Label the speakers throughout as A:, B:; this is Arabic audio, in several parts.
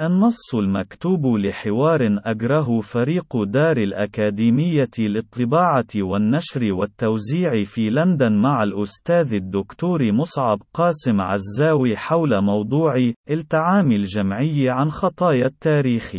A: النص المكتوب لحوار أجره فريق دار الأكاديمية للطباعة والنشر والتوزيع في لندن مع الأستاذ الدكتور مصعب قاسم عزاوي حول موضوع التعامي الجمعي عن خطايا التاريخ.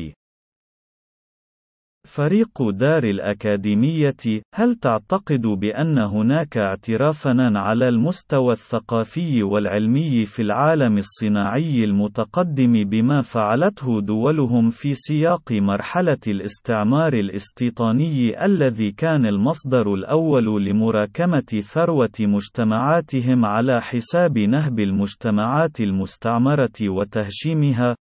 A: فريق دار الأكاديمية، هل تعتقد بأن هناك اعترافًا على المستوى الثقافي والعلمي في العالم الصناعي المتقدم بما فعلته دولهم في سياق مرحلة الاستعمار الاستيطاني الذي كان المصدر الأول لمراكمة ثروة مجتمعاتهم على حساب نهب المجتمعات المستعمرة وتهشيمها؟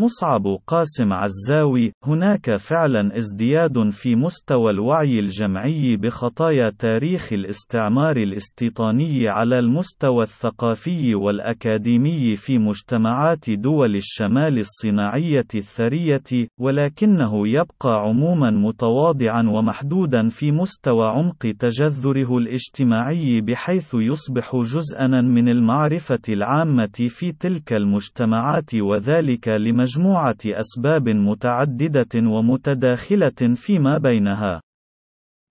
A: مصعب قاسم عزاوي هناك فعلا ازدياد في مستوى الوعي الجمعي بخطايا تاريخ الاستعمار الاستيطاني على المستوى الثقافي والأكاديمي في مجتمعات دول الشمال الصناعية الثرية ولكنه يبقى عموما متواضعا ومحدودا في مستوى عمق تجذره الاجتماعي بحيث يصبح جزءا من المعرفة العامة في تلك المجتمعات وذلك لمجموعة مجموعة أسباب متعددة ومتداخلة فيما بينها.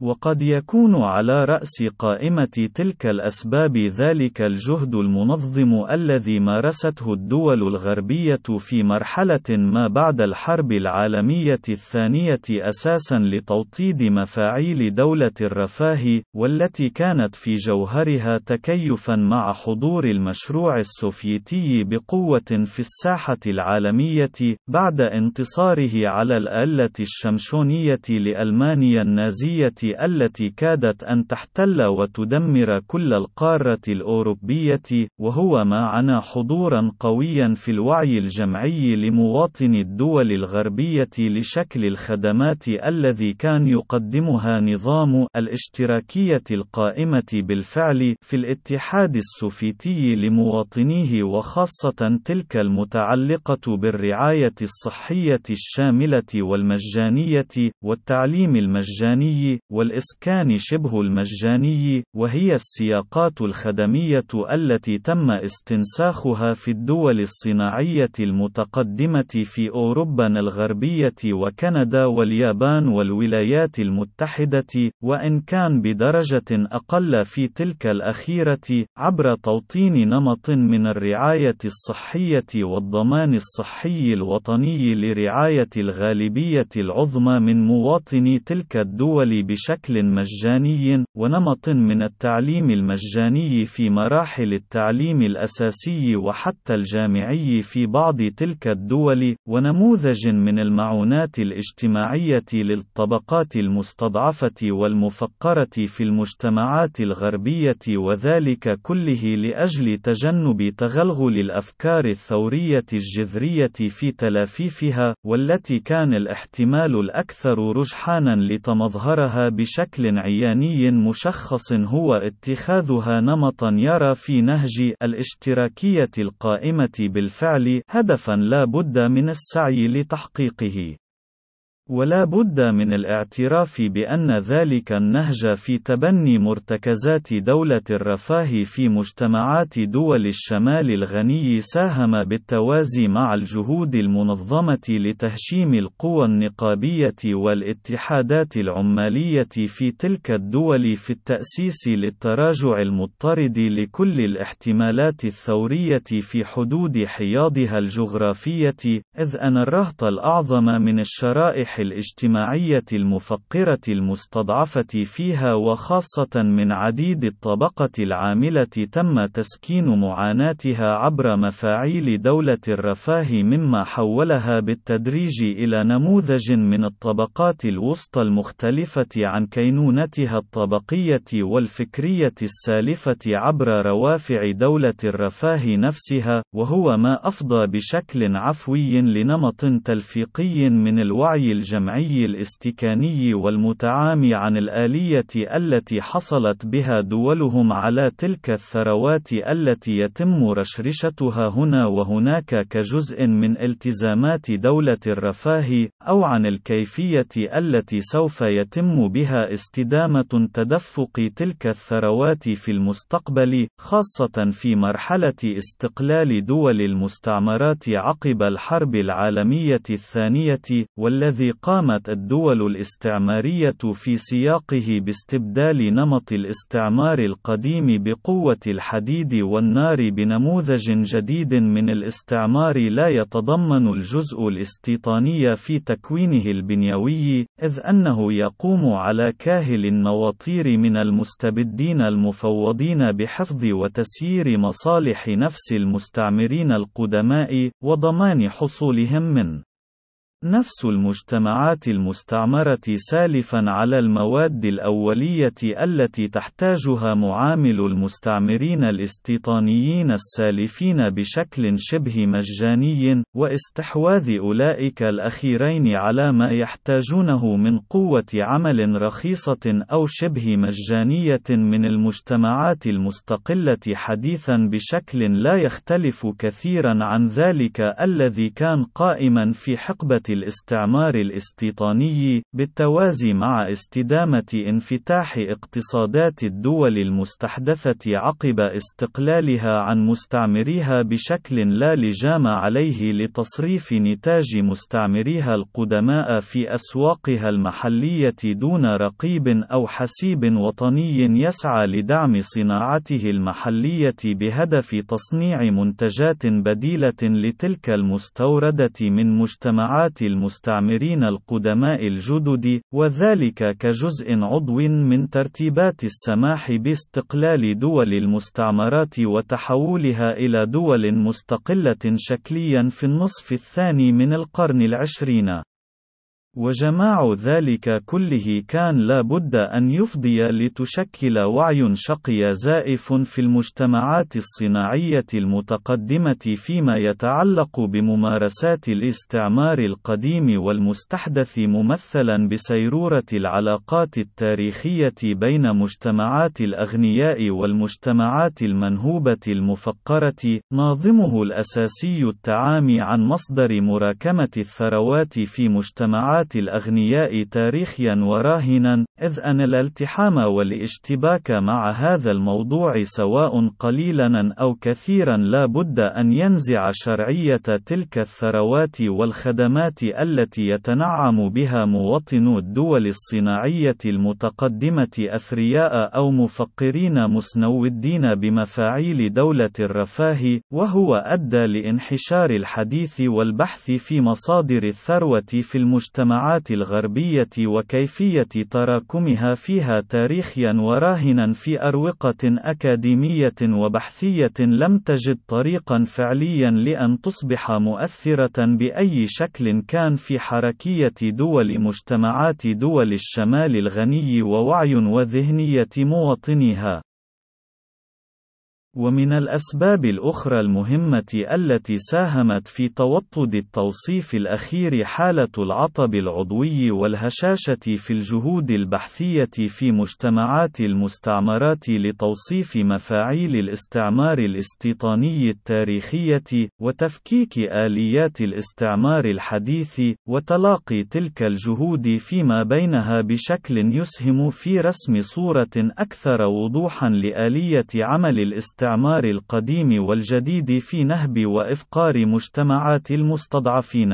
A: وقد يكون على رأس قائمة تلك الأسباب ذلك الجهد المنظم الذي مارسته الدول الغربية في مرحلة ما بعد الحرب العالمية الثانية أساسًا لتوطيد مفاعيل دولة الرفاه، والتي كانت في جوهرها تكيفًا مع حضور المشروع السوفيتي بقوة في الساحة العالمية، بعد انتصاره على الآلة الشمشونية لألمانيا النازية التي كادت أن تحتل وتدمر كل القارة الأوروبية، وهو ما عنا حضورا قويا في الوعي الجمعي لمواطن الدول الغربية لشكل الخدمات الذي كان يقدمها نظام الاشتراكية القائمة بالفعل في الاتحاد السوفيتي لمواطنيه وخاصة تلك المتعلقة بالرعاية الصحية الشاملة والمجانية والتعليم المجاني والإسكان شبه المجاني، وهي السياقات الخدمية التي تم استنساخها في الدول الصناعية المتقدمة في أوروبا الغربية وكندا واليابان والولايات المتحدة، وإن كان بدرجة أقل في تلك الأخيرة، عبر توطين نمط من الرعاية الصحية والضمان الصحي الوطني لرعاية الغالبية العظمى من مواطني تلك الدول بشكل بشكل مجاني، ونمط من التعليم المجاني في مراحل التعليم الأساسي وحتى الجامعي في بعض تلك الدول، ونموذج من المعونات الاجتماعية للطبقات المستضعفة والمفقرة في المجتمعات الغربية وذلك كله لأجل تجنب تغلغل الأفكار الثورية الجذرية في تلافيفها، والتي كان الاحتمال الأكثر رجحانا لتمظهرها بشكل عياني مشخص هو اتخاذها نمطا يرى في نهج الاشتراكية القائمة بالفعل هدفا لا بد من السعي لتحقيقه. ولا بد من الاعتراف بأن ذلك النهج في تبني مرتكزات دولة الرفاه في مجتمعات دول الشمال الغني ساهم بالتوازي مع الجهود المنظمة لتهشيم القوى النقابية والاتحادات العمالية في تلك الدول في التأسيس للتراجع المضطرد لكل الاحتمالات الثورية في حدود حياضها الجغرافية، إذ أن الرهط الأعظم من الشرائح الاجتماعية المفقرة المستضعفة فيها وخاصة من عديد الطبقة العاملة تم تسكين معاناتها عبر مفاعيل دولة الرفاه مما حولها بالتدريج إلى نموذج من الطبقات الوسطى المختلفة عن كينونتها الطبقية والفكرية السالفة عبر روافع دولة الرفاه نفسها، وهو ما أفضى بشكل عفوي لنمط تلفيقي من الوعي الجمعي الاستكاني والمتعامي عن الآلية التي حصلت بها دولهم على تلك الثروات التي يتم رشرشتها هنا وهناك كجزء من التزامات دولة الرفاه، أو عن الكيفية التي سوف يتم بها استدامة تدفق تلك الثروات في المستقبل، خاصة في مرحلة استقلال دول المستعمرات عقب الحرب العالمية الثانية، والذي قامت الدول الاستعمارية في سياقه باستبدال نمط الاستعمار القديم بقوة الحديد والنار بنموذج جديد من الاستعمار لا يتضمن الجزء الاستيطاني في تكوينه البنيوي، إذ أنه يقوم على كاهل النواطير من المستبدين المفوضين بحفظ وتسيير مصالح نفس المستعمرين القدماء، وضمان حصولهم من نفس المجتمعات المستعمرة سالفًا على المواد الأولية التي تحتاجها معامل المستعمرين الاستيطانيين السالفين بشكل شبه مجاني، واستحواذ أولئك الأخيرين على ما يحتاجونه من قوة عمل رخيصة أو شبه مجانية من المجتمعات المستقلة حديثًا بشكل لا يختلف كثيرًا عن ذلك الذي كان قائمًا في حقبة الاستعمار الاستيطاني، بالتوازي مع استدامة انفتاح اقتصادات الدول المستحدثة عقب استقلالها عن مستعمريها بشكل لا لجام عليه لتصريف نتاج مستعمريها القدماء في أسواقها المحلية دون رقيب أو حسيب وطني يسعى لدعم صناعته المحلية بهدف تصنيع منتجات بديلة لتلك المستوردة من مجتمعات المستعمرين القدماء الجدد، وذلك كجزء عضو من ترتيبات السماح باستقلال دول المستعمرات وتحولها إلى دول مستقلة شكليا في النصف الثاني من القرن العشرين. وجماع ذلك كله كان لا بد أن يفضي لتشكل وعي شقي زائف في المجتمعات الصناعية المتقدمة فيما يتعلق بممارسات الاستعمار القديم والمستحدث ممثلا بسيرورة العلاقات التاريخية بين مجتمعات الأغنياء والمجتمعات المنهوبة المفقرة، ناظمه الأساسي التعامي عن مصدر مراكمة الثروات في مجتمعات الأغنياء تاريخيا وراهنا، إذ أن الالتحام والاشتباك مع هذا الموضوع سواء قليلا أو كثيرا لا بد أن ينزع شرعية تلك الثروات والخدمات التي يتنعم بها مواطنو الدول الصناعية المتقدمة أثرياء أو مفقرين مسنودين بمفاعيل دولة الرفاه، وهو أدى لانحشار الحديث والبحث في مصادر الثروة في المجتمع المجتمعات الغربية وكيفية تراكمها فيها تاريخيا وراهنا في أروقة أكاديمية وبحثية لم تجد طريقا فعليا لأن تصبح مؤثرة بأي شكل كان في حركية دول مجتمعات دول الشمال الغني ووعي وذهنية مواطنيها. ومن الأسباب الأخرى المهمة التي ساهمت في توطد التوصيف الأخير حالة العطب العضوي والهشاشة في الجهود البحثية في مجتمعات المستعمرات لتوصيف مفاعيل الاستعمار الاستيطاني التاريخية، وتفكيك آليات الاستعمار الحديث، وتلاقي تلك الجهود فيما بينها بشكل يسهم في رسم صورة أكثر وضوحًا لآلية عمل الاستعمار الاستعمار القديم والجديد في نهب وإفقار مجتمعات المستضعفين.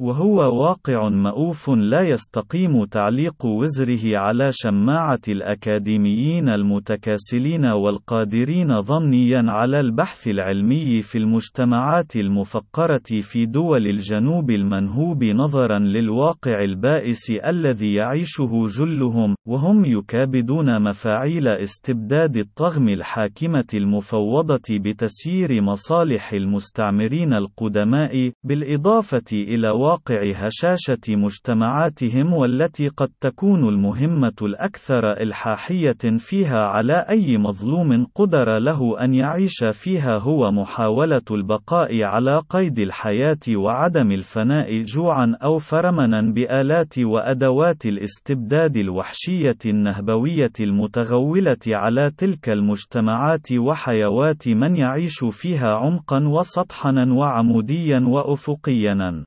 A: وهو واقع مأوف لا يستقيم تعليق وزره على شماعة الأكاديميين المتكاسلين والقادرين ضمنيا على البحث العلمي في المجتمعات المفقرة في دول الجنوب المنهوب نظرا للواقع البائس الذي يعيشه جلهم، وهم يكابدون مفاعيل استبداد الطغم الحاكمة المفوضة بتسيير مصالح المستعمرين القدماء، بالإضافة إلى واقع هشاشة مجتمعاتهم والتي قد تكون المهمة الأكثر إلحاحية فيها على أي مظلوم قدر له أن يعيش فيها هو محاولة البقاء على قيد الحياة وعدم الفناء جوعا أو فرمنا بآلات وأدوات الاستبداد الوحشية النهبوية المتغولة على تلك المجتمعات وحيوات من يعيش فيها عمقا وسطحنا وعموديا وأفقيا.